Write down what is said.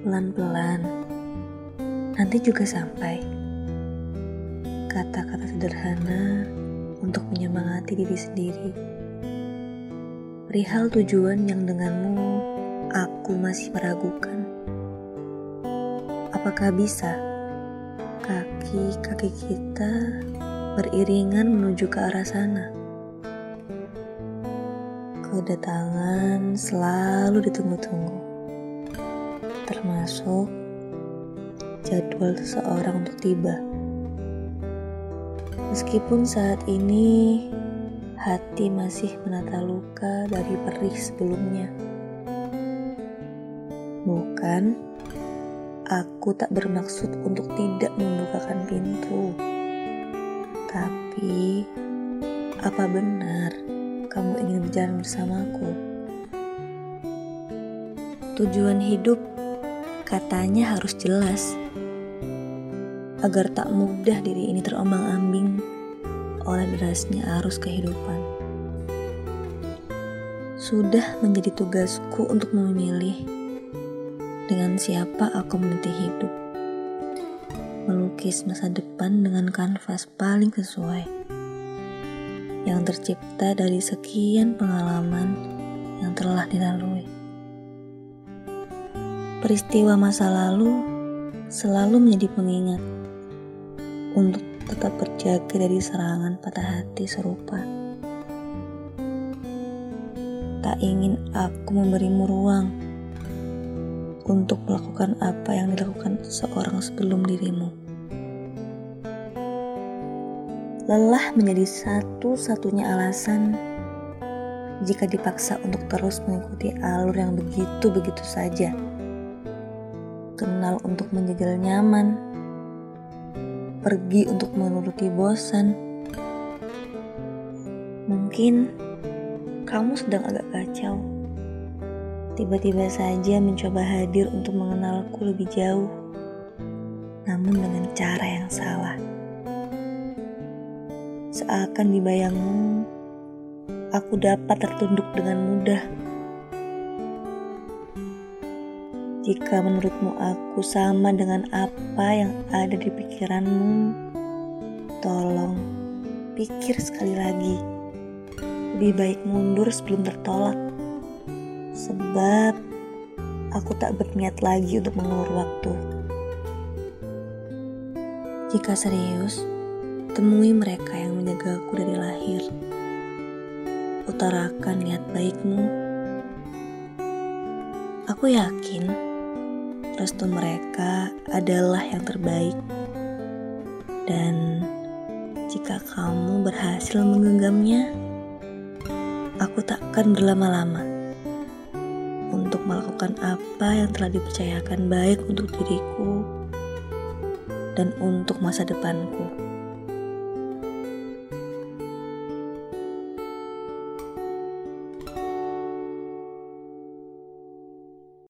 Pelan-pelan, nanti juga sampai. Kata-kata sederhana untuk menyemangati diri sendiri. Perihal tujuan yang denganmu aku masih meragukan. Apakah bisa kaki-kaki kita beriringan menuju ke arah sana? Kedatangan selalu ditunggu-tunggu, termasuk jadwal seseorang untuk tiba. Meskipun saat ini hati masih menata luka dari perih sebelumnya. Bukan, aku tak bermaksud untuk tidak membukakan pintu. Tapi, apa benar kamu ingin berjalan bersamaku? Tujuan hidup katanya harus jelas agar tak mudah diri ini terombang-ambing oleh derasnya arus kehidupan. Sudah menjadi tugasku untuk memilih dengan siapa aku meniti hidup. Melukis masa depan dengan kanvas paling sesuai. Yang tercipta dari sekian pengalaman yang telah dilalui. Peristiwa masa lalu selalu menjadi pengingat untuk tetap berjaga dari serangan patah hati serupa. Tak ingin aku memberimu ruang untuk melakukan apa yang dilakukan seorang sebelum dirimu. Lelah menjadi satu-satunya alasan jika dipaksa untuk terus mengikuti alur yang begitu-begitu saja. Kenal untuk menjajal nyaman, pergi untuk menuruti bosan. Mungkin kamu sedang agak kacau. Tiba-tiba saja mencoba hadir untuk mengenalku lebih jauh, namun dengan cara yang salah. Seakan dibayangmu, aku dapat tertunduk dengan mudah Jika menurutmu aku sama dengan apa yang ada di pikiranmu, tolong pikir sekali lagi. Lebih baik mundur sebelum tertolak. Sebab aku tak berniat lagi untuk mengulur waktu. Jika serius, temui mereka yang menjagaku dari lahir. Utarakan niat baikmu. Aku yakin restu mereka adalah yang terbaik. Dan jika kamu berhasil menggenggamnya, aku takkan berlama-lama untuk melakukan apa yang telah dipercayakan baik untuk diriku dan untuk masa depanku.